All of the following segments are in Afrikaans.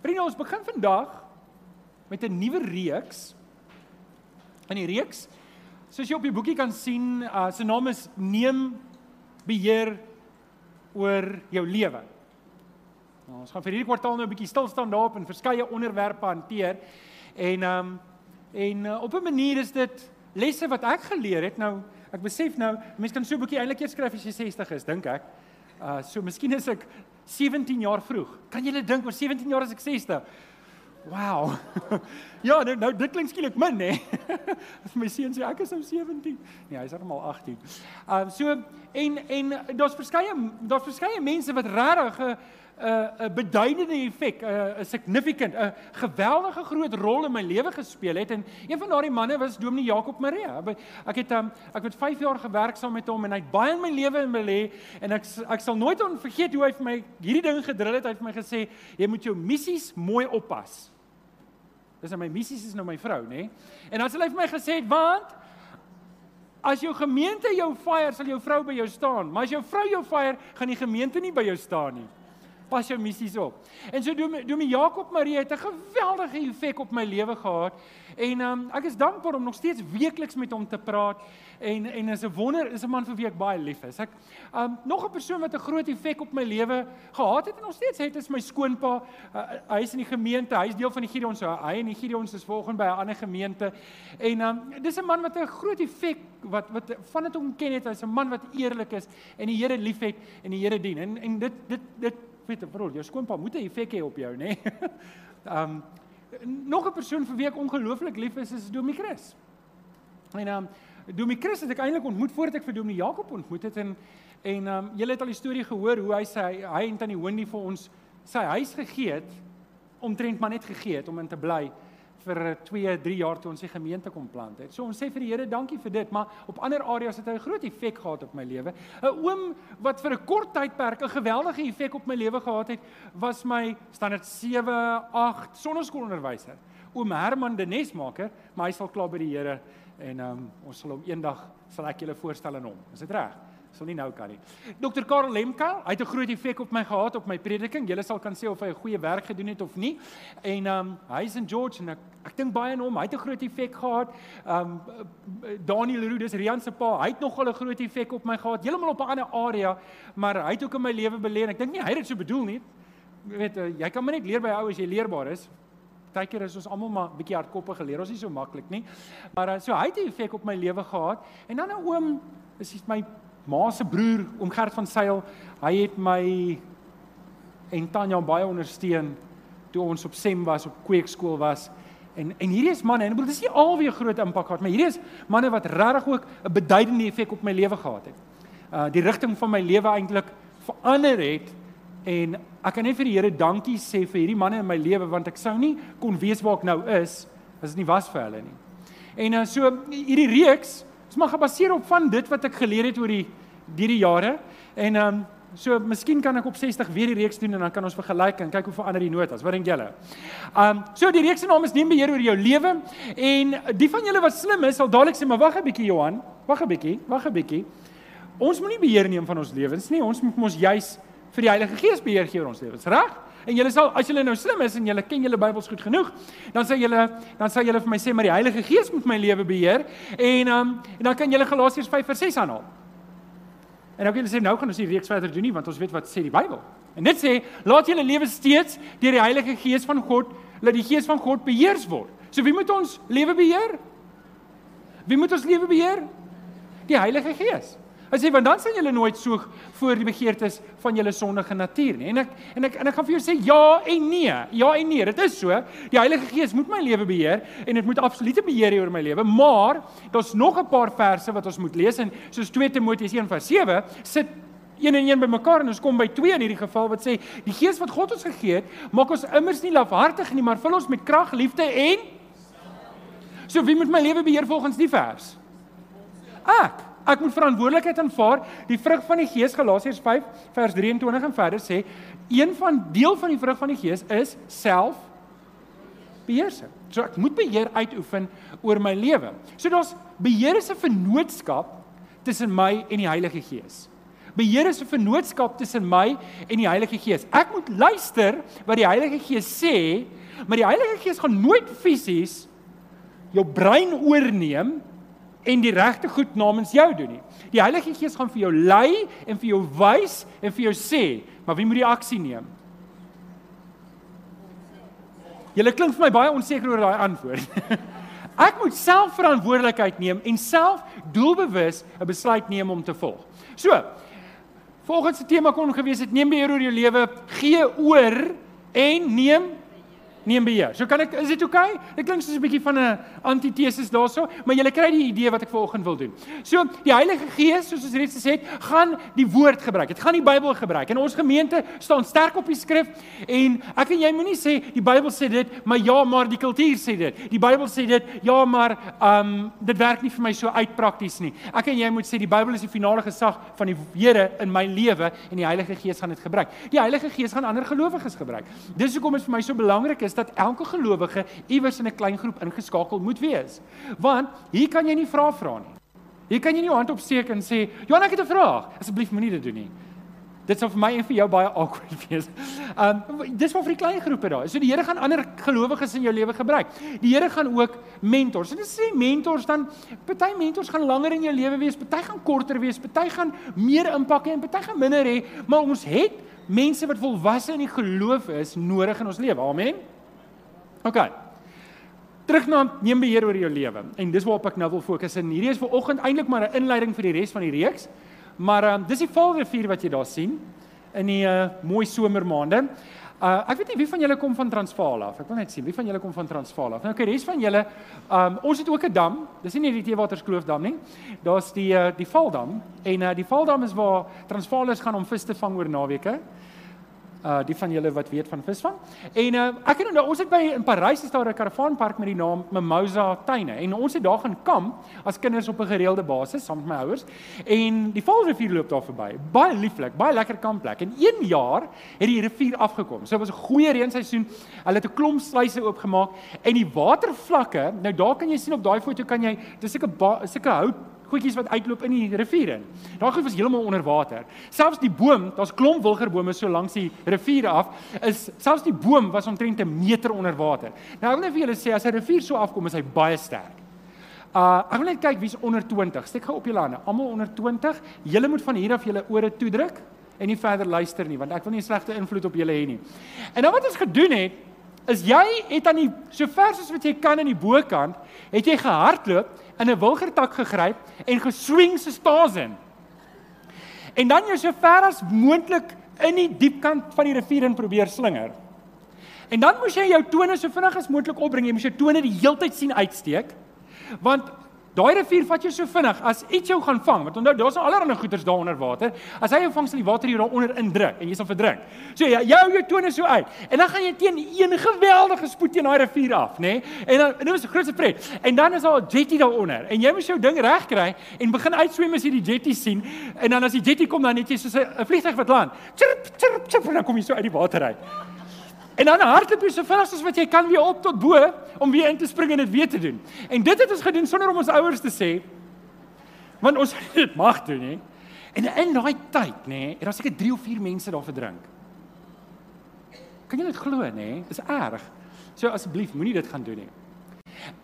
Vriende, ons begin vandag met 'n nuwe reeks. In die reeks, soos jy op die boekie kan sien, uh, sy naam is Neem beheer oor jou lewe. Nou, ons gaan vir hierdie kwartaal nou 'n bietjie stil staan daarop en verskeie onderwerpe hanteer. En ehm um, en uh, op 'n manier is dit lesse wat ek geleer het. Nou, ek besef nou, mense kan so 'n bietjie eintlik eers skryf as jy 60 is, dink ek. Uh so miskien is ek 17 jaar vroeg. Kan julle dink oor 17 jaar as ek 60? Wow. ja, nou, nou dit klink skielik min, hè. As my seun sê ek is nou 17. Nee, hy's almal 18. Ehm uh, so en en daar's verskeie daar's verskeie mense wat regtig 'n 'n 'n beduidende effek, 'n 'n significant, 'n geweldige groot rol in my lewe gespeel het en een van daardie manne was Dominee Jakob Maria. Ek het um, ek het 5 jaar gewerk saam met hom en hy het baie in my lewe in belê en ek ek sal nooit onvergeet hoe hy vir my hierdie ding gedrill het. Hy het vir my gesê, "Jy moet jou missies mooi oppas." Dis my missies is nou my vrou, nê? Nee? En dan het hy vir my gesê, "Want as jou gemeente jou fire, sal jou vrou by jou staan, maar as jou vrou jou fire, gaan die gemeente nie by jou staan nie." Pas jou missies op. En so doen my Jakob Marie het 'n geweldige effek op my lewe gehad. En um, ek is dankbaar om nog steeds weekliks met hom te praat en en is 'n wonder, is 'n man vir wie ek baie lief is. Ek um nog 'n persoon wat 'n groot effek op my lewe gehad het en nog steeds het is my skoonpa. Uh, hy is in die gemeente, hy's deel van die Gideon so hy en die Gideon is volgens by 'n ander gemeente. En um dis 'n man wat 'n groot effek wat wat van dit hom ken het, hy's 'n man wat eerlik is en die Here liefhet en die Here dien. En en dit dit dit weet ek bedoel jou skoonpa moet 'n effek hê op jou nê. Nee? um nog 'n persoon vir wie ek ongelooflik lief is is Domie Chris. En um Domie Chris het ek eintlik ontmoet voordat ek vir Domie Jakob ontmoet het en en um julle het al die storie gehoor hoe hy sy hy en tannie Wendy vir ons sy huis gegee het omtrent maar net gegee het om in te bly vir 2, 3 jaar toe ons die gemeente kom plant het. So ons sê vir die Here dankie vir dit, maar op ander areas het hy 'n groot effek gehad op my lewe. 'n Oom wat vir 'n kort tydperk 'n geweldige effek op my lewe gehad het, was my standaard 7, 8 sonneskoolonderwyser. Oom Herman de Nesmaker, maar hy sal klaar by die Here en um, ons sal hom eendag sal ek julle voorstel aan hom. Is dit reg? Sal nie nou kan nie. Dr. Karel Lemka, hy het 'n groot effek op my gehad op my prediking. Julle sal kan sê of hy 'n goeie werk gedoen het of nie. En um hy's in George en ek ek dink baie aan hom. Hy het 'n groot effek gehad. Um Daniel Roo, dis Rian se pa. Hy het nogal 'n groot effek op my gehad. Heeltemal op 'n ander area, maar hy het ook in my lewe belê en ek dink nie hy het dit so bedoel nie. Jy weet, uh, jy kan maar net leer by ou as jy leerbaar is. Partykeer is ons almal maar bietjie hardkoppig geleer. Ons is nie so maklik nie. Maar uh, so hy het 'n effek op my lewe gehad. En dan 'n oom, is my ma se broer oom Gert van Sail, hy het my en Tanya baie ondersteun toe ons op Sem was, op kweekskool was. En en hierdie is manne, en ek bedoel dis nie alweer groot impak gehad, maar hierdie is manne wat regtig ook 'n beduidende effek op my lewe gehad het. Uh die rigting van my lewe eintlik verander het en ek kan net vir die Here dankie sê vir hierdie manne in my lewe want ek sou nie kon weet waar ek nou is as dit nie was vir hulle nie. En uh, so hierdie reeks is maar gebaseer op van dit wat ek geleer het oor die hierdie jare. En ehm um, so miskien kan ek op 60 weer die reeks doen en dan kan ons vergelyk en kyk hoe verander die notas. Wat dink julle? Ehm um, so die reeks se naam is neem beheer oor jou lewe en die van julle wat slim is sal dadelik sê maar wag 'n bietjie Johan, wag 'n bietjie, wag 'n bietjie. Ons moet nie beheer neem van ons lewens nie. Ons moet mos juis vir die Heilige Gees beheer gee oor ons lewens, reg? En julle sal as julle nou slim is en julle ken julle Bybels goed genoeg, dan sê julle dan sê julle vir my sê maar die Heilige Gees moet my lewe beheer en um, en dan kan julle Galasiërs 5 vers 6 aanhaal. En nou kan julle sê nou gaan ons die reeks verder doen nie want ons weet wat sê die Bybel. En dit sê laat julle lewe steeds deur die Heilige Gees van God, laat die Gees van God beheers word. So wie moet ons lewe beheer? Wie moet ons lewe beheer? Die Heilige Gees. Hy sê want dan sal julle nooit soeg voor die begeertes van julle sondige natuur nie. En ek en ek en ek gaan vir jou sê ja en nee. Ja en nee, dit is so. Die Heilige Gees moet my lewe beheer en dit moet absolute beheer hê oor my lewe, maar daar's nog 'n paar verse wat ons moet lees en soos 2 Timoteus 1:7 sit een en een bymekaar en ons kom by 2 in hierdie geval wat sê die Gees wat God ons gegee het, maak ons immers nie lafhartig nie, maar vul ons met krag, liefde en So wie moet my lewe beheer volgens die vers? Ek. Ek moet verantwoordelikheid aanvaar. Die vrug van die Gees Galasiërs 5 vers 23 en verder sê een van deel van die vrug van die Gees is self beheersing. So ek moet beheer uitoefen oor my lewe. So daar's beheer is 'n vennootskap tussen my en die Heilige Gees. Beheer is 'n vennootskap tussen my en die Heilige Gees. Ek moet luister wat die Heilige Gees sê, maar die Heilige Gees gaan nooit fisies jou brein oorneem en die regte goed namens jou doen nie. Die Heilige Gees gaan vir jou lei en vir jou wys en vir jou sê, maar wie moet die aksie neem? Julle klink vir my baie onseker oor daai antwoord. Ek moet self verantwoordelikheid neem en self doelbewus 'n besluit neem om te volg. So, volgens die tema kon gewees het neem beheer oor jou lewe, gee oor en neem neem beheer. So kan ek is dit oukei? Okay? Dit klink soos 'n bietjie van 'n antitesis daaroor, maar jy kry die idee wat ek vanoggend wil doen. So die Heilige Gees, soos ons reeds gesê het, gaan die woord gebruik. Dit gaan die Bybel gebruik. En ons gemeente staan sterk op die skrif en ek en jy moenie sê die Bybel sê dit, maar ja, maar die kultuur sê dit. Die Bybel sê dit, ja, maar um dit werk nie vir my so uit prakties nie. Ek en jy moet sê die Bybel is die finale gesag van die Here in my lewe en die Heilige Gees gaan dit gebruik. Die Heilige Gees gaan ander gelowiges gebruik. Dis hoekom dit vir my so belangrik is dat elke gelowige iewers in 'n klein groep ingeskakel moet wees. Want hier kan jy nie vra vra nie. Hier kan jy nie jou hand opsteek en sê, "Johan, ek het 'n vraag." Asseblief moenie dit doen nie. Dit sou vir my en vir jou baie awkward wees. Um dis vir die klein groepe daar. So die Here gaan ander gelowiges in jou lewe gebruik. Die Here gaan ook mentors. En as jy mentors dan party mentors gaan langer in jou lewe wees, party gaan korter wees, party gaan meer impak hê en party gaan minder hê, maar ons het mense wat volwasse in die geloof is nodig in ons lewe. Amen. OK. Terug na neem beheer oor jou lewe. En dis waarop ek nou wil fokus. En hierdie is vir oggend eintlik maar 'n inleiding vir die res van die reeks. Maar um, dis die Vaalrivier wat jy daar sien in die uh, mooi somermaande. Uh ek weet nie wie van julle kom van Transvaal af. Ek wil net sien wie van julle kom van Transvaal af. Nou okay, res van julle, um ons het ook 'n dam. Dis nie net die Teewaterskloof-dam nie. Daar's die uh, die Vaaldam en uh die Vaaldam is waar Transvaalers gaan om vis te vang oor naweke uh die van julle wat weet van visvang. En uh ek het nou ons het by in Parys is daar 'n karavaanpark met die naam Mimosa Tuine en ons het daar gaan kamp as kinders op 'n gereelde basis saam met my ouers en die Vaalrivier loop daar verby. Baie lieflik, baie lekker kampplek. En een jaar het die rivier afgekom. So was 'n goeie reenseisoen. Hulle het 'n klomp sluise oopgemaak en die watervlakke, nou daar kan jy sien op daai foto kan jy dis sulke sulke hout goedjies wat uitloop in die rivier in. Daai goed was heeltemal onder water. Selfs die boom, daar's klomp wilgerbome so langs die rivier af, is selfs die boom was omtrent 'n meter onder water. Nou ek wil net vir julle sê as 'n rivier so afkom, is hy baie sterk. Uh ek wil net kyk wie's onder 20. Steek gou op julle hande. Almal onder 20. Julle moet van hier af julle ore toedruk en nie verder luister nie, want ek wil nie 'n slegte invloed op julle hê nie. En nou wat ons gedoen het, is jy het aan die so ver as wat jy kan in die bokant, het jy gehardloop in 'n wilgertak gegryp en geswing se staas in. En dan jy so ver as moontlik in die diep kant van die rivier in probeer slinger. En dan moes jy jou tone so vinnig as moontlik opbring. Jy moes jou tone die heeltyd sien uitsteek. Want Daai rivier vat jou so vinnig as iets jou gaan vang, want onthou daar's allerlei goeters daar onder water. As hy jou vang, sal die water hier daaronder indruk en jy sal verdrink. So ja, jy hou jou tone so uit. En dan gaan jy teen een geweldige spoed teen daai rivier af, nê? Nee? En dan dit was 'n groot pret. En dan is daar 'n jetty daaronder en jy moet jou ding regkry en begin uitswem as jy die jetty sien. En dan as die jetty kom dan net jy soos 'n vliegtuig wat land. Chirp chirp chirp en dan kom jy so uit die water uit. En dan hardloop jy so vinnig as wat jy kan weer op tot bo om weer in te spring en dit weer te doen. En dit het ons gedoen sonder om ons ouers te sê. Want ons het mag doen, hè. En in daai tyd, nê, het daar seker 3 of 4 mense daar verdrink. Kan jy dit glo, nê? Dis erg. So asseblief, moenie dit gaan doen nie.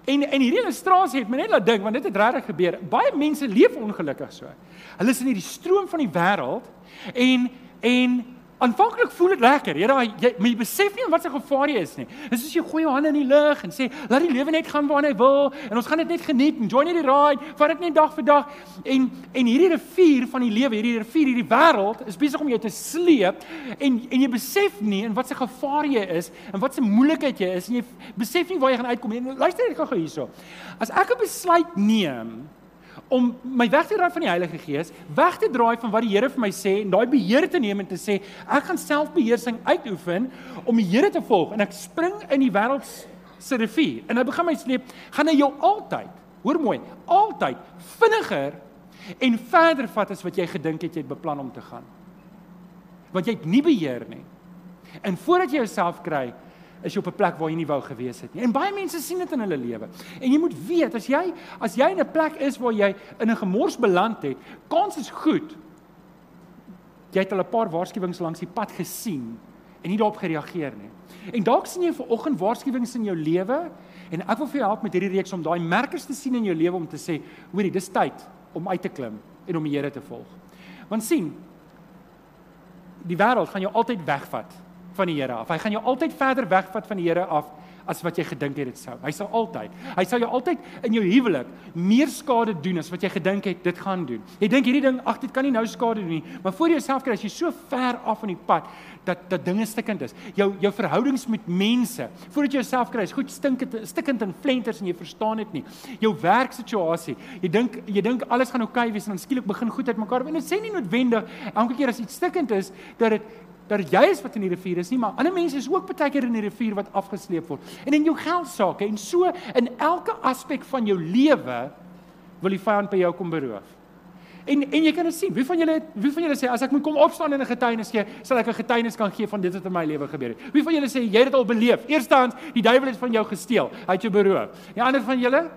En en hierdie illustrasie het my net laat dink want dit het regtig gebeur. Baie mense leef ongelukkig so. Hulle is in hierdie stroom van die wêreld en en Aanvanklik voel dit lekker. Here, jy maar jy besef nie wat se gevaar jy is nie. Dis soos jy gooi jou hande in die lug en sê, laat die lewe net gaan waar hy wil en ons gaan dit net geniet en join net die ride, vat dit net dag vir dag. En en hierdie rivier van die lewe, hierdie rivier, hierdie wêreld is besig om jou te sleep en en jy besef nie in wat se gevaar jy is en wat se moeilikheid jy is en jy besef nie waar jy gaan uitkom nie. Luister net gou hierso. As ek 'n besluit neem om my weg te draai van die Heilige Gees, weg te draai van wat die Here vir my sê en daai beheer te neem en te sê ek gaan selfbeheersing uitoefen om die Here te volg en ek spring in die wêreld se rivier en hy begin my sleep, gaan hy jou altyd, hoor mooi, altyd vinniger en verder vat as wat jy gedink het jy het beplan om te gaan. Want jy het nie beheer nie. En voordat jy jouself kry, is jy op 'n plek waar jy nie wou gewees het nie. En baie mense sien dit in hulle lewe. En jy moet weet as jy as jy in 'n plek is waar jy in 'n gemors beland het, kans is goed jy het al 'n paar waarskuwings langs die pad gesien en nie daarop gereageer nie. En dalk sien jy ver oggend waarskuwings in jou lewe en ek wil vir jou help met hierdie reeks om daai merkers te sien in jou lewe om te sê, hoorie, dis tyd om uit te klim en om die Here te volg. Want sien, die wêreld gaan jou altyd wegvat van die Here af. Hy gaan jou altyd verder wegvat van die Here af as wat jy gedink het dit sou. Hy sal altyd, hy sal jou altyd in jou huwelik meer skade doen as wat jy gedink het dit gaan doen. Jy dink hierdie ding, ag dit kan nie nou skade doen nie, maar voor jouself kry as jy so ver af van die pad dat dat dinge stikkend is. Jou jou verhoudings met mense, voordat jy jouself kry, is goed stinkend stikkend in flenters en jy verstaan dit nie. Jou werksituasie, jy dink jy dink alles gaan oukei okay wees en dan skielik begin goed uitmekaar. En dit sê nie noodwendig elke keer as iets stikkend is dat dit dat jy is wat in die rivier is nie, maar ander mense is ook baie keer in die rivier wat afgesleep word. En in jou geld sake en so in elke aspek van jou lewe wil die vyand by jou kom beroof. En en jy kan dit sien. Wie van julle wie van julle sê as ek moet kom opstaan en 'n getuienis gee, sal ek 'n getuienis kan gee van dit wat in my lewe gebeur het. Wie van julle sê jy het dit al beleef? Eerstens, die duiwel het van jou gesteel. Hy het jou beroof. Die ander van julle?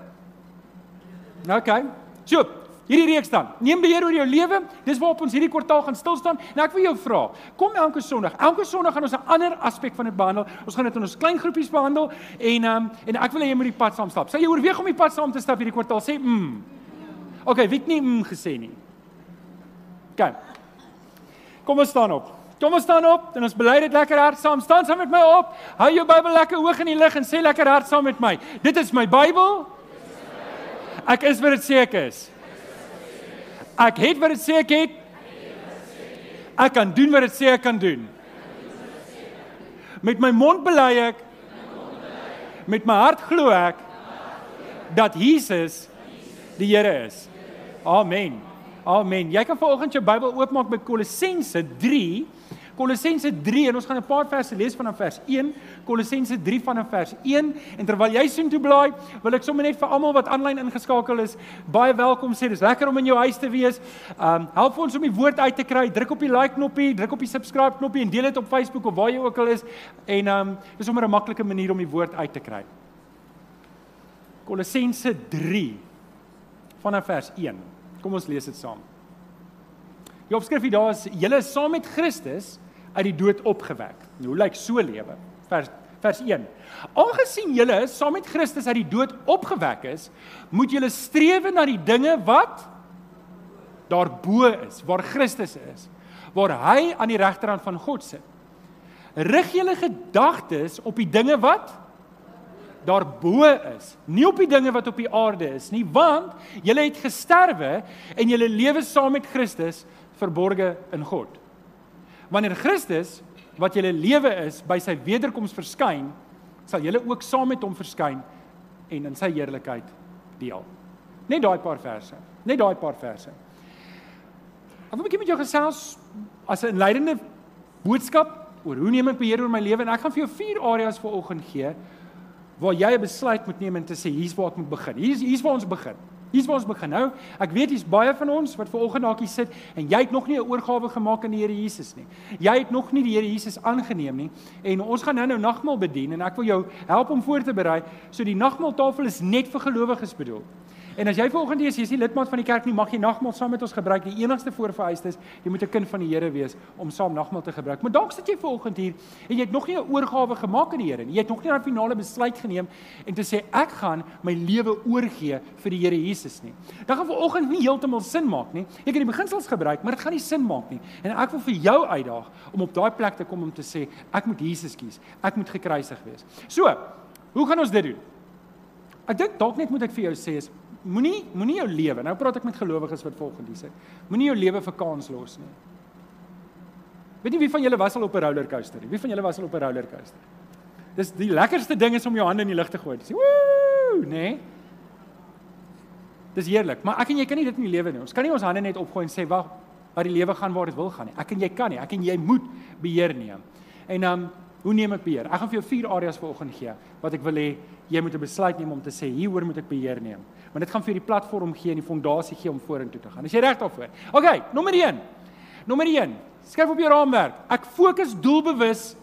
OK. So, Hierdie reeks dan. Neem beheer oor jou lewe. Dis waarop ons hierdie kwartaal gaan stil staan. En ek wil jou vra, kom elke Sondag. Elke Sondag gaan ons 'n ander aspek van dit behandel. Ons gaan dit in ons klein groepies behandel en um, en ek wil hê jy moet die pad saam stap. Sê jy oorweeg om die pad saam te stap hierdie kwartaal? Sê mm. OK, wie het nie mm gesê nie? OK. Kom ons staan op. Kom ons staan op en ons bely dit lekker hard saam. Staan saam met my op. Hou jou Bybel lekker hoog in die lug en sê lekker hard saam met my. Dit is my Bybel. Ek is wat dit sê ek is. Ek het wat dit sê ek het. Ek kan doen wat dit sê ek kan doen. Met my mond bely ek. Met my hart glo ek dat Jesus die Here is. Amen. Amen. Jy kan vanoggend jou Bybel oopmaak by Kolossense 3 Kolossense 3 en ons gaan 'n paar verse lees vanaf vers 1, Kolossense 3 vanaf vers 1 en terwyl jy sien toe blaai, wil ek sommer net vir almal wat aanlyn ingeskakel is, baie welkom sê. Dis lekker om in jou huis te wees. Um help ons om die woord uit te kry. Druk op die like knoppie, druk op die subscribe knoppie en deel dit op Facebook of waar jy ook al is en um dis sommer 'n maklike manier om die woord uit te kry. Kolossense 3 vanaf vers 1. Kom ons lees dit saam. Die opskrif hier daar is: "Julle saam met Christus uit die dood opgewek. Nou, lyk so lewe? Vers vers 1. Aangesien julle saam met Christus uit die dood opgewek is, moet julle streef na die dinge wat daarbo is, waar Christus is, waar hy aan die regterhand van God sit. Rig julle gedagtes op die dinge wat daarbo is, nie op die dinge wat op die aarde is nie, want julle het gesterwe en julle lewe saam met Christus verborge in God wanneer Christus wat julle lewe is by sy wederkoms verskyn, sal julle ook saam met hom verskyn en in sy heerlikheid deel. Net daai paar verse. Net daai paar verse. Ek wil 'n bietjie met jou gesels as 'n leidende boodskap oor hoe neem ek beheer oor my lewe en ek gaan vir jou vier areas vir oggend gee waar jy 'n besluit moet neem en te sê hier's waar ek moet begin. Hier's hier's waar ons begin. Hier's waar ons begin nou. Ek weet hier's baie van ons wat ver oggend dalk hier sit en jy het nog nie 'n oorgawe gemaak aan die Here Jesus nie. Jy het nog nie die Here Jesus aangeneem nie. En ons gaan nou-nou nagmaal bedien en ek wil jou help om voor te berei. So die nagmaaltafel is net vir gelowiges bedoel. En as jy vanoggend is, jy is nie lidmaat van die kerk nie, mag jy nagmaal saam met ons gebruik. Die enigste voorvereiste is jy moet 'n kind van die Here wees om saam nagmaal te gebruik. Maar dalk sit jy vanoggend hier en jy het nog nie 'n oorgawe gemaak aan die Here nie. Jy het nog nie 'n finale besluit geneem en te sê ek gaan my lewe oorgee vir die Here Jesus nie. Dan gaan vanoggend nie heeltemal sin maak nie. Jy kan die beginsels gebruik, maar dit gaan nie sin maak nie. En ek wil vir jou uitdaag om op daai plek te kom om te sê ek moet Jesus kies. Ek moet gekruisig wees. So, hoe gaan ons dit doen? Ek dink dalk net moet ek vir jou sê is moenie moenie jou lewe. Nou praat ek met gelowiges wat volgende sê. Moenie jou lewe vir kans los nie. Weet nie wie van julle was al op 'n roller coaster nie. Wie van julle was al op 'n roller coaster? Dis die lekkerste ding is om jou hande in die lug te gooi. Dis woe, nê? Nee. Dis heerlik, maar ek en jy kan nie dit in die lewe doen. Ons kan nie ons hande net opgooi en sê wag, waar die lewe gaan waar dit wil gaan nie. Ek en jy kan nie. Ek en jy moet beheer neem. En dan um, hoe neem ek beheer? Ek gaan vir jou vier areas vanoggend gee wat ek wil hê jy moet 'n besluit neem om te sê hieroor moet ek beheer neem want dit gaan vir die platform gee en die fondasie gee om vorentoe te gaan. Is jy reg daarvoor? OK, nommer 1. Nommer 1. Skryf op jou raamwerk. Ek fokus doelbewus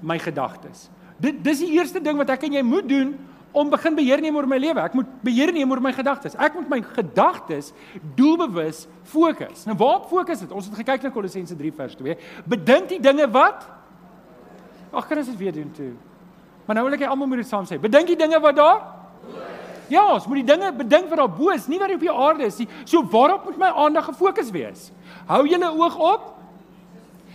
my gedagtes. Dit dis die eerste ding wat ek en jy moet doen om begin beheer neem oor my lewe. Ek moet beheer neem oor my gedagtes. Ek moet my gedagtes doelbewus fokus. Nou waar fokus dit? Ons het gekyk na Kolossense 3 vers 2. Bedink die dinge wat Ag, kan ons dit weer doen toe? Maar nou wil ek hê almal moet dit saam sê. Bedink die dinge wat daar Ja, ons moet die dinge bedink wat daar bo is, nie wat op die aarde is nie. So waarop moet my aandag gefokus wees? Hou julle oog op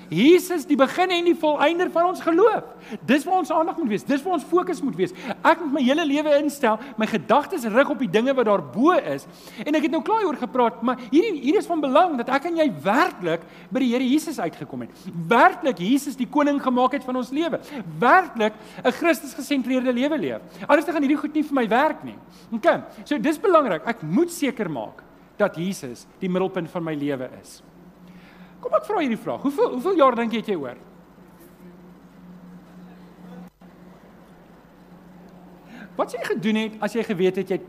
Jesus die begin en die volëinder van ons geloof. Dis waar ons aandag moet wees. Dis waar ons fokus moet wees. Ek moet my hele lewe instel, my gedagtes rig op die dinge wat daarbo is. En ek het nou klaar oor gepraat, maar hierdie hier is van belang dat ek en jy werklik by die Here Jesus uitgekom het. Werklik Jesus die koning gemaak het van ons lewe. Werklik 'n Christus gesentreerde lewe leef. Anders gaan hierdie goed nie vir my werk nie. OK. So dis belangrik. Ek moet seker maak dat Jesus die middelpunt van my lewe is. Kom ek vra hierdie vraag. Hoeveel hoeveel jaar dink jy het jy oor? Wat jy gedoen het as jy geweet het jy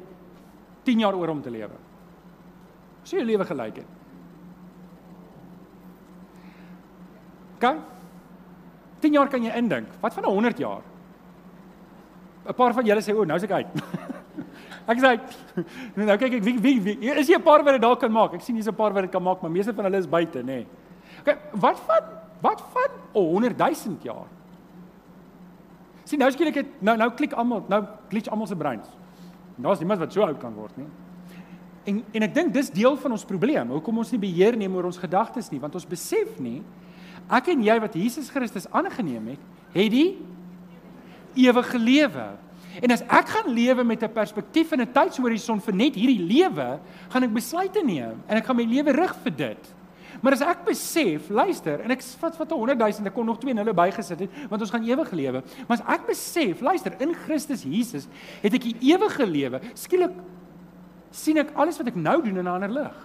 10 jaar oor om te lewe? Hoe sou jou lewe gelyk het? Kan 10 jaar kan jy indink. Wat van 100 jaar? 'n Paar van julle sê o, nou is ek uit. ek sê nou kyk ek wie wie, wie is hier 'n paar wat dit dalk kan maak. Ek sien hier's 'n paar wat dit kan maak, maar meeste van hulle is buite, nê. Nee. Kyk, wat van wat van 100 000 jaar? Sien nou skielik het nou nou klik almal, nou glitch almal se breins. Daar's niemand wat so oud kan word nie. En en ek dink dis deel van ons probleem. Hoekom ons nie beheer neem oor ons gedagtes nie, want ons besef nie ek en jy wat Jesus Christus aangeneem het, het die ewige lewe. En as ek gaan lewe met 'n perspektief en 'n tydshorison vir net hierdie lewe, gaan ek besluite neem en ek gaan my lewe rig vir dit. Maar as ek besef, luister, en ek vat wat 100 000, ek kon nog twee nulle bygesit het, want ons gaan ewig lewe. Maar as ek besef, luister, in Christus Jesus het ek die ewige lewe. Skielik sien ek alles wat ek nou doen in 'n ander lig.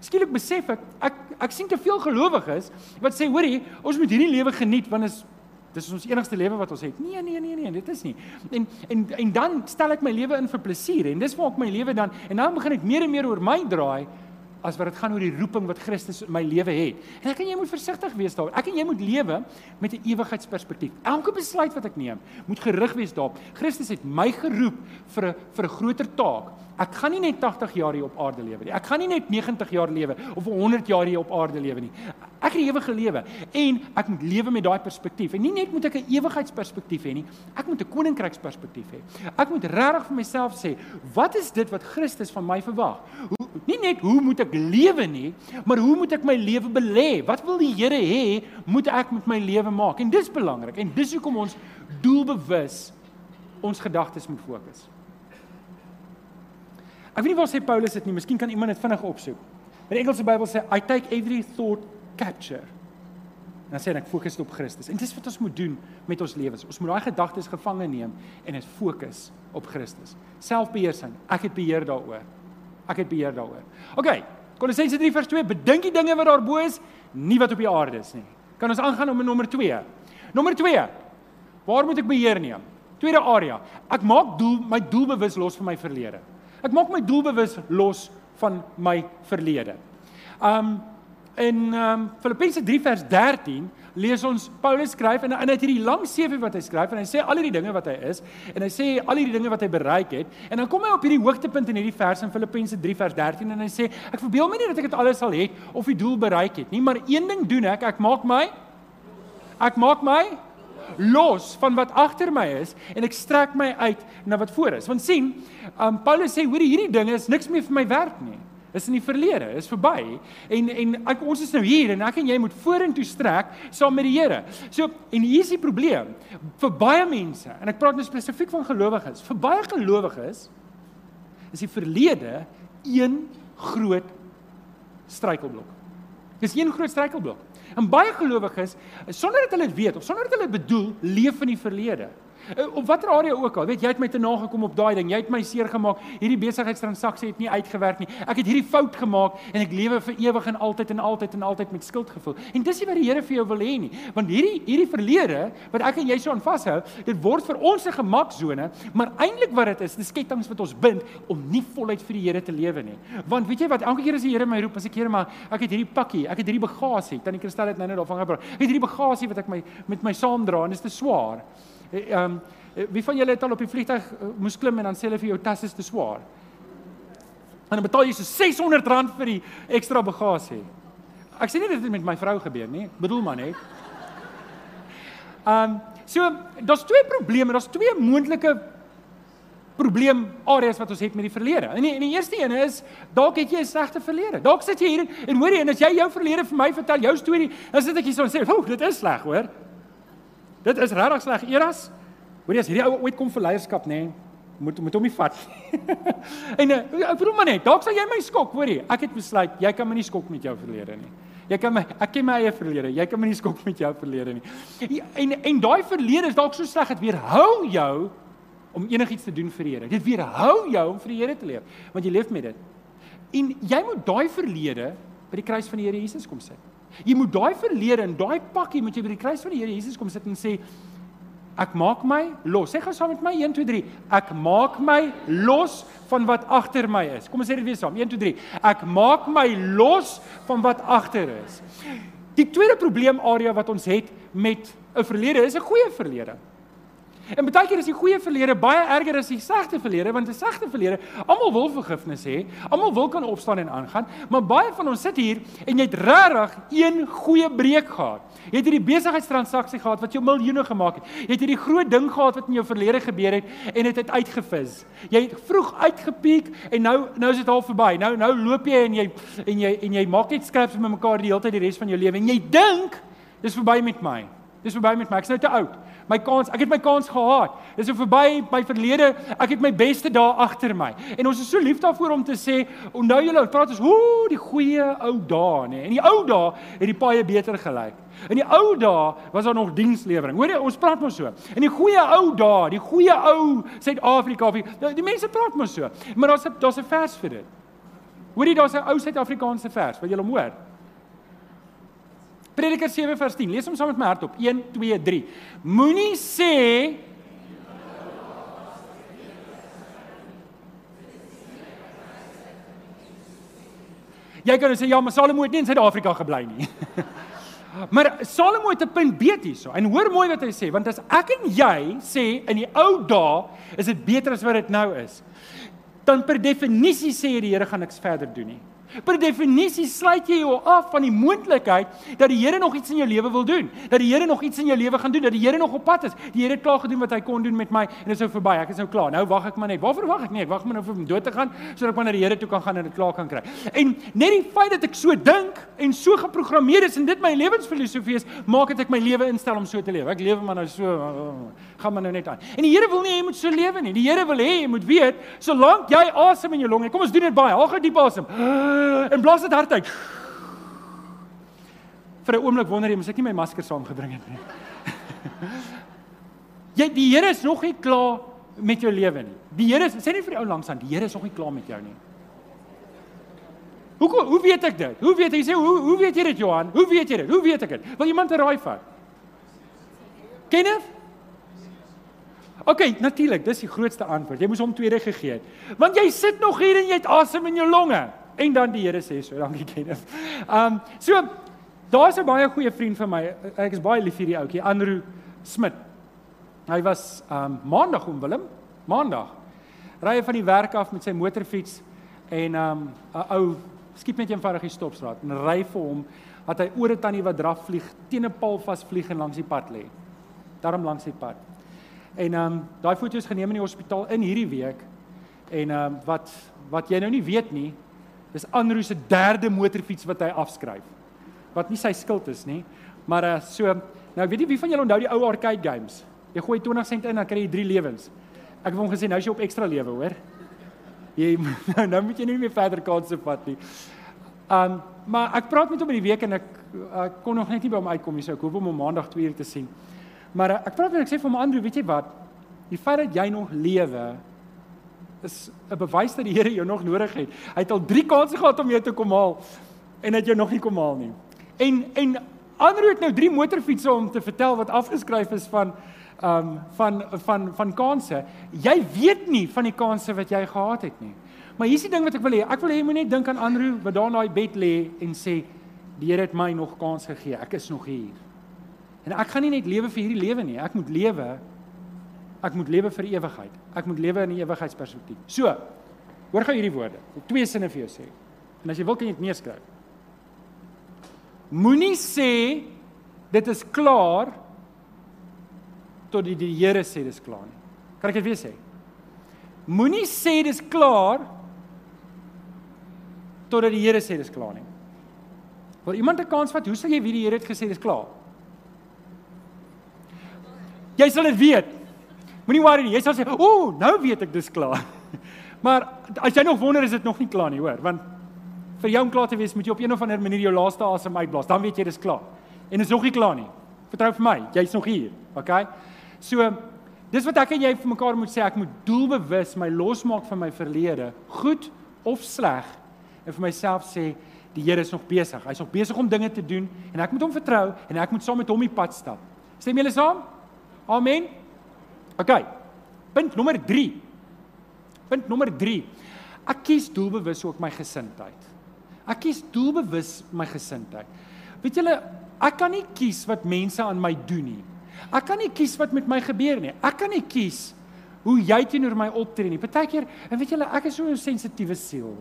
Skielik besef ek ek ek sien te veel gelowiges wat sê, hoorie, ons moet hierdie lewe geniet want is dis ons enigste lewe wat ons het. Nee, nee, nee, nee, dit is nie. En en en dan stel ek my lewe in vir plesier en dis waar ek my lewe dan en dan begin ek meer en meer oor my draai as wat dit gaan oor die roeping wat Christus in my lewe het. En ek en jy moet versigtig wees daaroor. Ek en jy moet lewe met 'n ewigheidsperspektief. Elke besluit wat ek neem, moet gerig wees daarop. Christus het my geroep vir 'n vir 'n groter taak. Ek gaan nie net 80 jaar hier op aarde lewe nie. Ek gaan nie net 90 jaar lewe of 100 jaar hier op aarde lewe nie. Ek het 'n ewige lewe en ek moet lewe met daai perspektief. En nie net moet ek 'n ewigheidsperspektief hê nie, ek moet 'n koninkryksperspektief hê. Ek moet regtig vir myself sê, wat is dit wat Christus van my verwag? Nie net hoe moet ek lewe nie, maar hoe moet ek my lewe belê? Wat wil die Here hê moet ek met my lewe maak? En dis belangrik en dis hoekom ons doelbewus ons gedagtes moet fokus. Ek weet nie waar sê Paulus dit nie, miskien kan iemand dit vinnig opsoek. In die Engelse Bybel sê I take every thought capture. En dan sê ek fokus op Christus. En dis wat ons moet doen met ons lewens. Ons moet daai gedagtes gevange neem en dit fokus op Christus. Selfbeheersing. Ek het beheer daaroor. Ek het beheer daaroor. OK. Kolossense 3 vers 2, bedink die dinge wat daarbo is, nie wat op die aarde is nie. Kan ons aangaan om nommer 2. Nommer 2. Waar moet ek beheer neem? Tweede area. Ek maak doel my doelbewus los van my verlede. Ek maak my doelbewus los van my verlede. Um in um Filippense 3 vers 13 lees ons Paulus skryf en en hy het hierdie lang CV wat hy skryf en hy sê al hierdie dinge wat hy is en hy sê al hierdie dinge wat hy bereik het en dan kom hy op hierdie hoogtepunt in hierdie vers in Filippense 3 vers 13 en hy sê ek verbeel my nie dat ek dit alles sal het of die doel bereik het nie maar een ding doen ek ek maak my ek maak my los van wat agter my is en ek strek my uit na wat voor is. Want sien, um, Paulus sê hoor hierdie dinge is niks meer vir my werk nie. Is in die verlede, is verby. En en ek, ons is nou hier en ek en jy moet vorentoe strek saam met die Here. So en hier is die probleem vir baie mense en ek praat nou spesifiek van gelowiges. Vir baie gelowiges is die verlede een groot struikelblok. Dis een groot struikelblok. En baie gelowiges, sonder dat hulle dit weet of sonder dat hulle dit bedoel, leef in die verlede. Eh, op watter area ook al, weet jy het my te nagekom op daai ding. Jy het my seer gemaak. Hierdie besigheidstransaksie het nie uitgewerk nie. Ek het hierdie fout gemaak en ek lewe vir ewig en altyd en altyd en altyd met skuldgevoel. En dis nie wat die Here vir jou wil hê nie. Want hierdie hierdie verlede wat ek en jy so aan vashou, dit word vir ons 'n gemaksone, maar eintlik wat dit is, dis kettinge wat ons bind om nie voluit vir die Here te lewe nie. Want weet jy wat, elke keer as die Here my roep, as ek Here maar ek het hierdie pakkie, ek het hierdie bagasie, tannie Kristel het nou net daarvan gepraat. Ek het hierdie bagasie wat ek my met my saam dra en dit is te swaar. Ehm um, wie van julle het al op die vliegtuig uh, moes klim en dan sê hulle vir jou tas is te swaar? En dan betaal jy so R600 vir die ekstra bagasie. Ek sê nie dit het met my vrou gebeur nie. Ek bedoel maar net. Ehm so daar's twee probleme, daar's twee moontlike probleem areas wat ons het met die verlede. En die, en die eerste een is dalk het jy 'n slegte verlede. Dalk sit jy hier en, en hoor jy en as jy jou verlede vir my vertel, jou storie, dan sit ek hier so en sê, "O, dit is sleg, hoor." Dit is regtig sleg. Eras, hoor jy as hierdie ou ooit kom vir leierskap, nê? Nee, moet moet hom nie vat. en uh, ek bedoel maar net, dalk sal jy my skok, hoor jy? Ek het besluit jy kan my nie skok met jou verlede nie. Jy kan my ek ken my eie verlede. Jy kan my nie skok met jou verlede nie. En en daai verlede is dalk so sleg dat weerhou jou om enigiets te doen vir die Here. Dit weerhou jou om vir die Here te leef, want jy leef met dit. En jy moet daai verlede by die kruis van die Here Jesus kom sit. Jy moet daai verlede en daai pakkie moet jy by die kruis van die Here Jesus kom sit en sê ek maak my los. Sê gou saam met my 1 2 3. Ek maak my los van wat agter my is. Kom ons sê dit weer saam. 1 2 3. Ek maak my los van wat agter is. Die tweede probleemarea wat ons het met 'n verlede is 'n goeie verlede. En baie keer is die goeie verlede baie erger as die slegte verlede want 'n slegte verlede, almal wil vergifnis hê, almal wil kan opstaan en aangaan, maar baie van ons sit hier en jy het regtig een goeie breek gehad. Jy het hierdie besigheidstransaksie gehad wat jou miljoene gemaak het. Jy het hierdie groot ding gehad wat in jou verlede gebeur het en dit het, het uitgevis. Jy het vroeg uitgepiek en nou nou is dit al verby. Nou nou loop jy en jy en jy en jy maak net skraps met mekaar die hele tyd die res van jou lewe en jy dink dis verby met my. Dis verby met my. Ek's nou te oud my kans, ek het my kans gehad. Dis so verby my verlede. Ek het my beste dae agter my. En ons is so lief daarvoor om te sê, onthou julle, praat ons, hoe die goeie ou dae, nê. En die ou dae het die paie beter gelyk. In die ou dae was daar nog dienslewering. Hoor jy, ons praat mos so. In die goeie ou dae, die goeie ou Suid-Afrika, die, die mense praat mos so. Maar daar's daar's 'n vers vir dit. Hoor jy, daar's 'n ou Suid-Afrikaanse vers wat jy hom hoor. Prediker 7 vers 10. Lees hom saam met my hardop. 1 2 3. Moenie sê Jy kan sê ja, maar Salomo het nie in Suid-Afrika gebly nie. maar Salomo het 'n punt beet hierso. En hoor mooi wat hy sê, want as ek en jy sê in die ou dae is dit beter as wat dit nou is, dan per definisie sê die Here gaan niks verder doen nie. Per definisie sluit jy jou af van die moontlikheid dat die Here nog iets in jou lewe wil doen, dat die Here nog iets in jou lewe gaan doen, dat die Here nog op pad is. Die Here het klaar gedoen wat hy kon doen met my en dit is nou verby. Ek is nou klaar. Nou wag ek maar net. Waarvoor wag ek nie? Ek wag maar nou vir om dood te gaan sodat ek maar na die Here toe kan gaan en dit klaar kan kry. En net die feit dat ek so dink en so geprogrammeer is en dit my lewensfilosofie is, maak dit ek my lewe instel om so te lewe. Ek lewe maar nou so gaan maar nou net aan. En die Here wil nie jy moet so lewe nie. Die Here wil hê jy moet weet, solank jy asem in jou longe, kom ons doen dit baie. Haal gou diep asem. En blaas dit hard uit. Vir 'n oomblik wonder jy, mos ek nie my masker saamgebring het nie. Jy die Here is nog nie klaar met jou lewe nie. Die Here sê nie vir die ou langs aan, die Here is nog nie klaar met jou nie. Hoe hoe weet ek dit? Hoe weet jy sê hoe hoe weet jy dit Johan? Hoe weet jy dit? Hoe weet ek dit? Wil iemand 'n raai vat? Kenneth? OK, natuurlik, dis die grootste antwoord. Jy moes hom tweede gegee het. Want jy sit nog hier en jy het asem in jou longe. En dan die Here sê so, dankie Kenneth. Um so daar's 'n baie goeie vriend van my. Ek is baie lief vir die ouetjie, Andrew Smit. Hy was um maandag om Willem, maandag. Ry hy van die werk af met sy motorfiets en um 'n ou skiep net eenvoudig die stopstraat en ry vir hom dat hy oor 'n tannie wat draf vlieg, teen 'n paal vasvlieg en langs die pad lê. Daarom langs die pad. En ehm um, daai foto's geneem in die hospitaal in hierdie week. En ehm um, wat wat jy nou nie weet nie, dis Andrew se derde motorfiets wat hy afskryf. Wat nie sy skuld is nie, maar uh, so nou weet jy wie van julle onthou die ou arcade games? Jy gooi 20 sent in dan kry jy 3 lewens. Ek het hom gesê nou is jy op ekstra lewe, hoor. Jy nou, nou moet jy nie meer verder kanse vat nie. Um, maar ek praat met hom in die week en ek ek kon nog net nie by hom uitkom nie, so ek hoop om hom maandag 2 uur te sien. Maar eh, ek praat en ek sê vir hom Andrew, weet jy wat? Die feit dat jy nog lewe is 'n bewys dat die Here jou nog nodig het. Hy het al 3 kansse gehad om jou te kom haal en het jou nog nie kom haal nie. En en Andrew het nou 3 motorfietsse om te vertel wat afgeskryf is van ehm um, van van van kansse. Jy weet nie van die kansse wat jy gehad het nie. Maar hier's die ding wat ek wil hê. Ek wil hê jy moet net dink aan Andrew wat daar in daai bed lê en sê die Here het my nog kans gegee. Ek is nog hier. En ek gaan nie net lewe vir hierdie lewe nie, ek moet lewe Ek moet lewe vir ewigheid. Ek moet lewe in die ewigheidsperspektief. So, hoor gou hierdie woorde. Ek twee sinne vir jou sê. En as jy wil kan jy dit neerskryf. Moenie sê dit is klaar tot die, die Here sê dis klaar nie. Kan ek dit weer sê? Moenie sê dis klaar totdat die Here sê dis klaar nie. Wil iemand 'n kans vat? Hoe sal jy weet die Here het gesê dis klaar? Jy sal dit weet. Moenie worry nie. Jy sal sê, "Ooh, nou weet ek dis klaar." Maar as jy nog wonder is dit nog nie klaar nie, hoor, want vir jou om klaar te wees moet jy op een of ander manier jou laaste asem uitblaas. Dan weet jy dis klaar. En is nog nie klaar nie. Vertrou vir my, jy's nog hier. Okay? So dis wat ek en jy vir mekaar moet sê, ek moet doelbewus my losmaak van my verlede, goed of sleg, en vir myself sê die Here is nog besig. Hy's nog besig om dinge te doen en ek moet hom vertrou en ek moet saam met hom die pad stap. Stem julle saam? Amen. OK. Punt nommer 3. Punt nommer 3. Ek kies doelbewus ook my gesindheid. Ek kies doelbewus my gesindheid. Weet julle, ek kan nie kies wat mense aan my doen nie. Ek kan nie kies wat met my gebeur nie. Ek kan nie kies hoe jy teenoor my optree nie. Partykeer, en weet julle, ek is so 'n sensitiewe siel.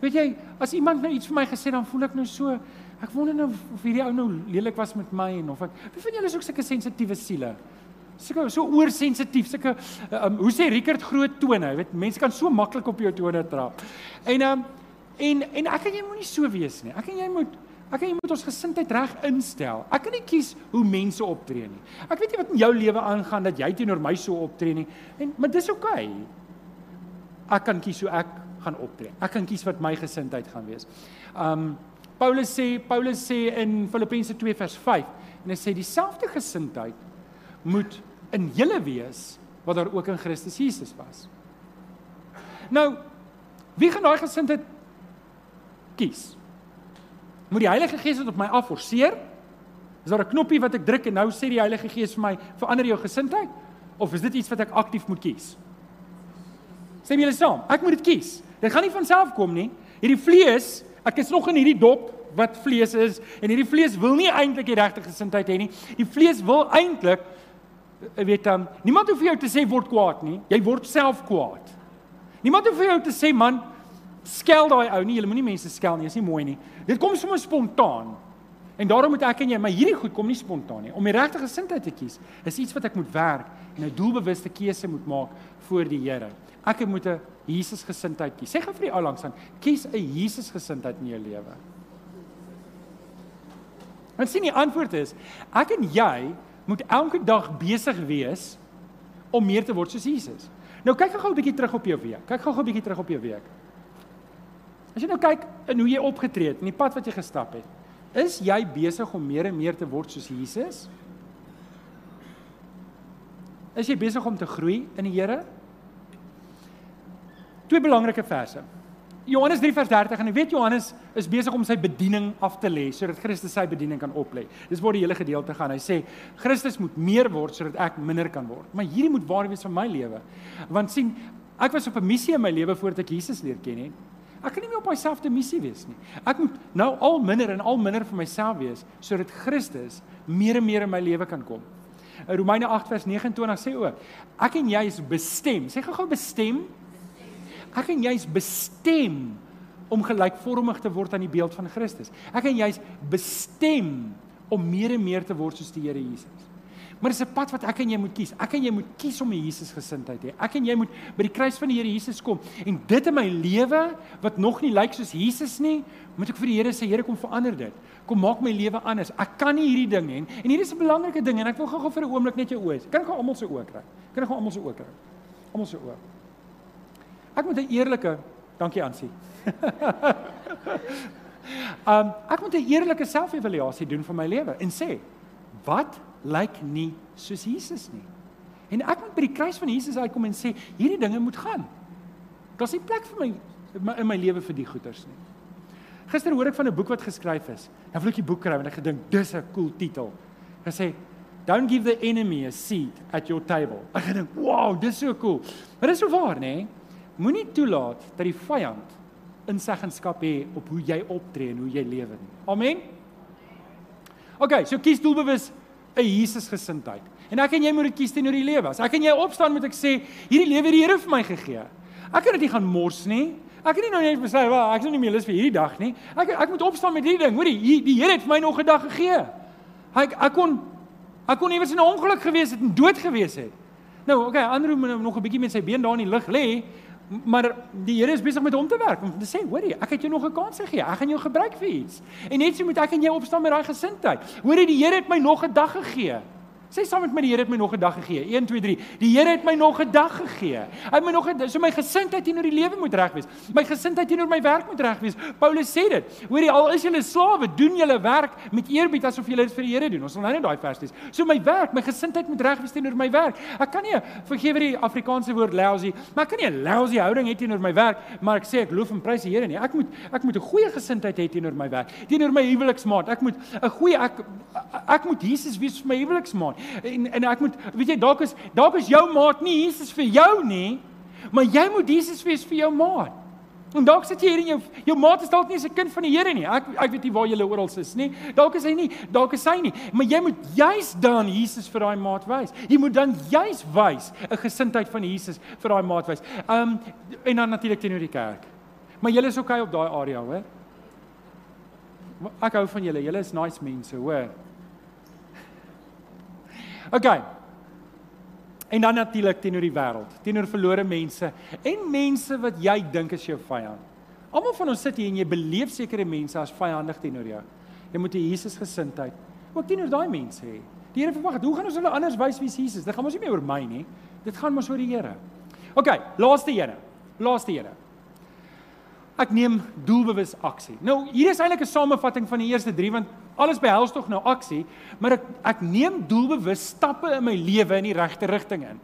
Weet jy, as iemand nou iets vir my gesê dan voel ek nou so, ek wonder nou of hierdie ou nou lelik was met my en of ek Wie van julle is ook sulke sensitiewe siele? Sulke so oorsensitief, sulke um, hoe sê Rickert groot tone, weet mense kan so maklik op jou tone trap. En um, en en ek en jy moenie so wees nie. Ek en jy moet ek en jy moet ons gesindheid reg instel. Ek kan nie kies hoe mense optree nie. Ek weet nie wat in jou lewe aangaan dat jy teenoor my so optree nie. En maar dis oukei. Okay. Ek kan kies hoe ek gaan optree. Ek kan kies wat my gesindheid gaan wees. Um Paulus sê Paulus sê in Filippense 2 vers 5 en hy sê dieselfde gesindheid moet in julle wees wat daar ook in Christus Jesus was. Nou wie gaan daai gesindheid kies? Moet die Heilige Gees dit op my afforceer? Is daar 'n knoppie wat ek druk en nou sê die Heilige Gees vir my verander jou gesindheid of is dit iets wat ek aktief moet kies? Sê julle saam, ek moet dit kies. Dit gaan nie van self kom nie. Hierdie vlees, ek is nog in hierdie dop wat vlees is en hierdie vlees wil nie eintlik die regte gesindheid hê nie. Die vlees wil eintlik weet dan, um, niemand hoef vir jou te sê word kwaad nie. Jy word self kwaad. Niemand hoef vir jou te sê man, skel daai ou nie. Jy moenie mense skel nie. Dit is nie mooi nie. Dit kom sommer spontaan. En daarom moet ek en jy, maar hierdie goed kom nie spontaan nie. Om die regte gesindheid te kies, is iets wat ek moet werk en 'n doelbewuste keuse moet maak voor die Here. Ek moet 'n Jesus gesindheid kies. Sê gou vir die ou langs aan, kies 'n Jesus gesindheid in jou lewe. Want sien die antwoord is, ek en jy moet elke dag besig wees om meer te word soos Jesus. Nou kyk gou 'n bietjie terug op jou week. Kyk gou 'n bietjie terug op jou week. As jy nou kyk in hoe jy opgetree het en die pad wat jy gestap het, is jy besig om meer en meer te word soos Jesus? Is jy besig om te groei in die Here? twee belangrike verse. Johannes 3 vers 30 en ek weet Johannes is besig om sy bediening af te lê sodat Christus sy bediening kan oplê. Dis waar die hele gedeelte gaan. Hy sê Christus moet meer word sodat ek minder kan word. Maar hierdie moet waar wees vir my lewe. Want sien, ek was op 'n missie in my lewe voordat ek Jesus leer ken het. Ek kan nie meer op dieselfde missie wees nie. Ek moet nou al minder en al minder vir myself wees sodat Christus meer en meer in my lewe kan kom. Romeine 8 vers 29 sê ook, ek en jy is bestem. Sê gou-gou bestem Ek en jy's bestem om gelykvormig te word aan die beeld van Christus. Ek en jy's bestem om meer en meer te word soos die Here Jesus. Maar dis 'n pad wat ek en jy moet kies. Ek en jy moet kies om 'n Jesus gesindheid hê. Ek en jy moet by die kruis van die Here Jesus kom en dit in my lewe wat nog nie lyk soos Jesus nie, moet ek vir die Here sê, Here kom verander dit. Kom maak my lewe anders. Ek kan nie hierdie ding hê en hier is 'n belangrike ding en ek wil gou-gou vir 'n oomblik net jou oë. Kan ek gou almal se oë kry? Kan ek gou almal se oë kry? Almal se oë. Ek moet 'n eerlike dankie aansie. um ek moet 'n eerlike selfevaluasie doen van my lewe en sê wat lyk nie soos Jesus nie. En ek moet by die kruis van Jesus uitkom en sê hierdie dinge moet gaan. Daar's nie plek vir my in my lewe vir die goeters nie. Gister hoor ek van 'n boek wat geskryf is. Nou wil ek die boek kry en ek gedink dis 'n cool titel. Hy sê Don't give the enemy a seat at your table. Ek gedink, "Wow, dis so cool." Maar dis so waar, nê? Nee? Moenie toelaat dat die vyand inseggenskap hê op hoe jy optree en hoe jy lewe nie. Amen. OK, so kies doelbewus 'n Jesus gesindheid. En ek en jy moet dit kies teenoor die lewe. As ek en jy opstaan moet ek sê, hierdie lewe het die Here vir my gegee. Ek kan dit nie gaan mors nie. Ek kan nie nou net besluit, "Wel, ek is nou nie meer lus vir hierdie dag nie." Ek ek moet opstaan met hierdie ding. Hoorie, die, die Here het vir my nog 'n dag gegee. Ek ek kon ek kon iewers in 'n ongeluk gewees het en dood gewees het. Nou, okay, Andrew moet nog 'n bietjie met sy been daar in die lug lê, maar die Here is besig met hom te werk om te sê, hoorie, ek het jou nog 'n kans gegee. Ek gaan jou gebruik vir iets. En net so moet ek en jy opstaan met daai gesindheid. Hoorie, die Here het my nog 'n dag gegee. Sê saam met my die Here het my nog 'n dag gegee. 1 2 3. Die Here het my nog 'n dag gegee. Hy het my nog 'n so my gesindheid teenoor die lewe moet reg wees. My gesindheid teenoor my werk moet reg wees. Paulus sê dit. Hoorie, al is julle slawe, doen julle werk met eerbied asof julle dit vir die Here doen. Ons sal nou net daai vers lees. So my werk, my gesindheid moet reg wees teenoor my werk. Ek kan nie vergewe die Afrikaanse woord lousy, maar ek kan nie 'n lousy houding hê teenoor my werk, maar ek sê ek loof en prys die Here nie. Ek moet ek moet 'n goeie gesindheid hê teenoor my werk, teenoor my huweliksmaat. Ek moet 'n goeie ek ek moet Jesus wees vir my huweliksmaat. En en ek moet weet jy dalk is dalk is jou maat nie Jesus vir jou nie, maar jy moet Jesus wees vir jou maat. En dalk sit jy hier en jou jou maat is dalk nie 'n kind van die Here nie. Ek ek weet nie waar jy oral is nie. Dalk is hy nie, dalk is hy nie, maar jy moet juis dan Jesus vir daai maat wys. Jy moet dan juis wys 'n gesindheid van Jesus vir daai maat wys. Um en dan natuurlik teenoor die kerk. Maar julle is okay op daai area, hoor. Ek hou van julle. Julle is nice mense, hoor. OK. En dan natuurlik teenoor die wêreld, teenoor verlore mense en mense wat jy dink is jou vyand. Almal van ons sit hier en jy beleef sekere mense as vyandig teenoor jou. Jy moet 'n Jesus gesindheid ook teenoor daai mense hê. Die Here verwag, hoe gaan ons hulle anders wys wie Jesus? Dit gaan mos nie meer oor my nie. Dit gaan mos oor die Here. OK, laaste ene. Laaste ene. Ek neem doelbewus aksie. Nou, hier is eintlik 'n samevatting van die eerste 3 want alles behels tog nou aksie, maar ek ek neem doelbewus stappe in my lewe in die regte rigting in.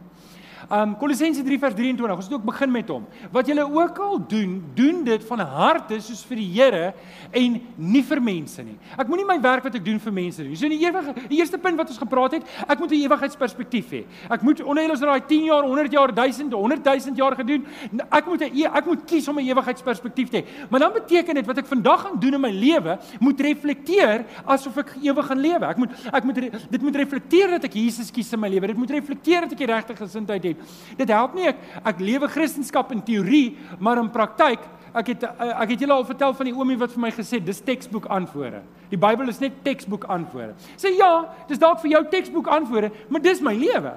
Um Kolossense 3 vers 23. Ons het ook begin met hom. Wat julle ook al doen, doen dit van harte soos vir die Here en nie vir mense nie. Ek moenie my werk wat ek doen vir mense doen. So in die ewige die eerste punt wat ons gepraat het, ek moet 'n ewigheidsperspektief hê. Ek moet onder ons daai 10 jaar, 100 jaar, 1000, 100 000 jaar gedoen. Ek moet 'n e, ek moet kies om 'n ewigheidsperspektief te hê. Maar dan beteken dit wat ek vandag gaan doen in my lewe moet reflekteer asof ek ewig gaan lewe. Ek moet ek moet dit moet reflekteer dat ek Jesus kies in my lewe. Dit moet reflekteer dat ek die regte gesindheid het Dit help nie ek ek lewe Christendom in teorie, maar in praktyk Ek het ek het julle al vertel van die oomie wat vir my gesê dis teksboek antwoorde. Die Bybel is net teksboek antwoorde. Sê ja, dis dalk vir jou teksboek antwoorde, maar dis my lewe.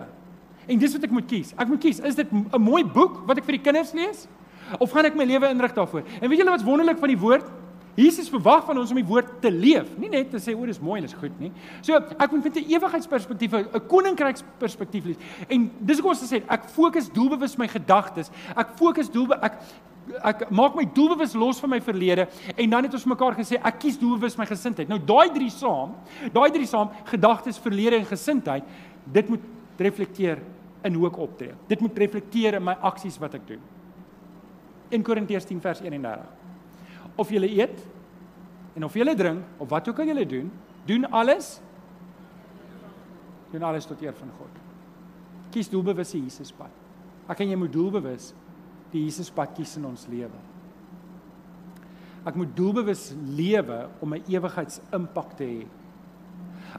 En dis wat ek moet kies. Ek moet kies, is dit 'n mooi boek wat ek vir die kinders lees of gaan ek my lewe inrig daarvoor? En weet julle wat's wonderlik van die woord? Jesus verwag van ons om die woord te leef, nie net te sê o, dis mooi en dis goed nie. So ek moet met 'n ewigheidsperspektief, 'n koninkryksperspektief lees. En dis hoekom ons gesê ek fokus doelbewus my gedagtes. Ek fokus doelbe ek ek maak my doelbewus los van my verlede en dan het ons mekaar gesê ek kies doelbewus my gesindheid. Nou daai drie saam, daai drie saam, gedagtes, verlede en gesindheid, dit moet reflekteer in hoe ek optree. Dit moet reflekteer in my aksies wat ek doen. 1 Korintiërs 10 vers 31 of jy eet en of jy drink of wat ook al jy doen, doen alles doen alles tot eer van God. Kies doelbewus die Jesuspad. Ek en jy moet doelbewus die Jesuspad kies in ons lewe. Ek moet doelbewus lewe om 'n ewigheidsimpak te hê.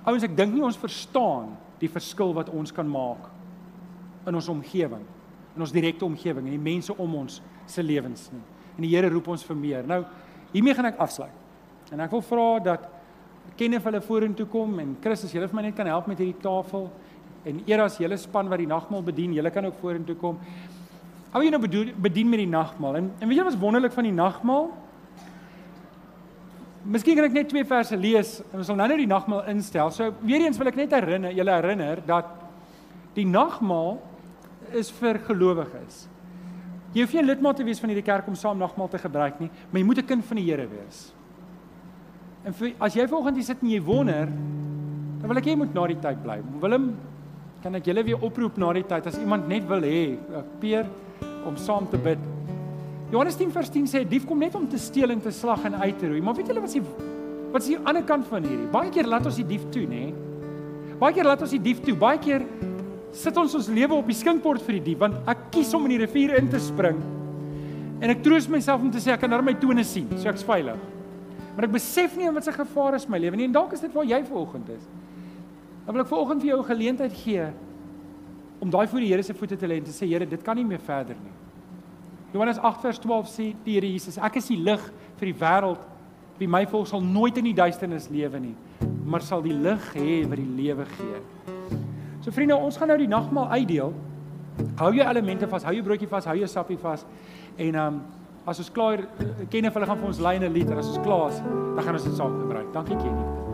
Ouens, ek dink nie ons verstaan die verskil wat ons kan maak in ons omgewing, in ons direkte omgewing en die mense om ons se lewens nie. En die Here roep ons vir meer. Nou, hiermee gaan ek afsluit. En ek wil vra dat Kenneth hulle vorentoe kom en Chris as julle vir my net kan help met hierdie tafel en eers julle span wat die nagmaal bedien, julle kan ook vorentoe kom. Hou jy nou bedien, bedien met die nagmaal? En en weet jy wat is wonderlik van die nagmaal? Miskien kan ek net twee verse lees en ons sal nou nou die nagmaal instel. So weer eens wil ek net herinner, julle herinner dat die nagmaal is vir gelowiges. Jy hoef nie lidmaat te wees van hierdie kerk om saam nagmaal te gebruik nie, maar jy moet 'n kind van die Here wees. En vir, as jy vanoggend hier sit en jy wonder, dan wil ek hê jy moet na die tyd bly. Willem, kan ek julle weer oproep na die tyd as iemand net wil hê, eh, Peer om saam te bid. Johannes 10 vers 10 sê dief kom net om te steel en te slag en uit te roei. Maar weet julle wat is die wat is die ander kant van hierdie? Baie keer laat ons die dief toe, nê? Baie keer laat ons die dief toe. Baie keer sit ons ons lewe op die skinkbord vir die dief want ek kies om in die rivier in te spring. En ek troos myself om te sê ek kan daar my tone sien, so ek's veilig. Maar ek besef nie wat se gevaar is my lewe nie en dalk is dit waar jy vanoggend is. Dan wil ek vanoggend vir jou 'n geleentheid gee om daai voor die Here se voete te lê en te sê Here, dit kan nie meer verder nie. Johannes 8 vers 12 sê die Here Jesus, ek is die lig vir die wêreld. Wie my volg sal nooit in die duisternis lewe nie, maar sal die lig hê wat die lewe gee. So vriende, ons gaan nou die nagmaal uitdeel. Hou jou elemente vas, hou jou broodjie vas, hou jou sappie vas. En ehm um, as ons klaar ken of hulle gaan vir ons lei 'n lied en as ons klaar is, dan gaan ons dit saam gebruik. Dankie Kenny.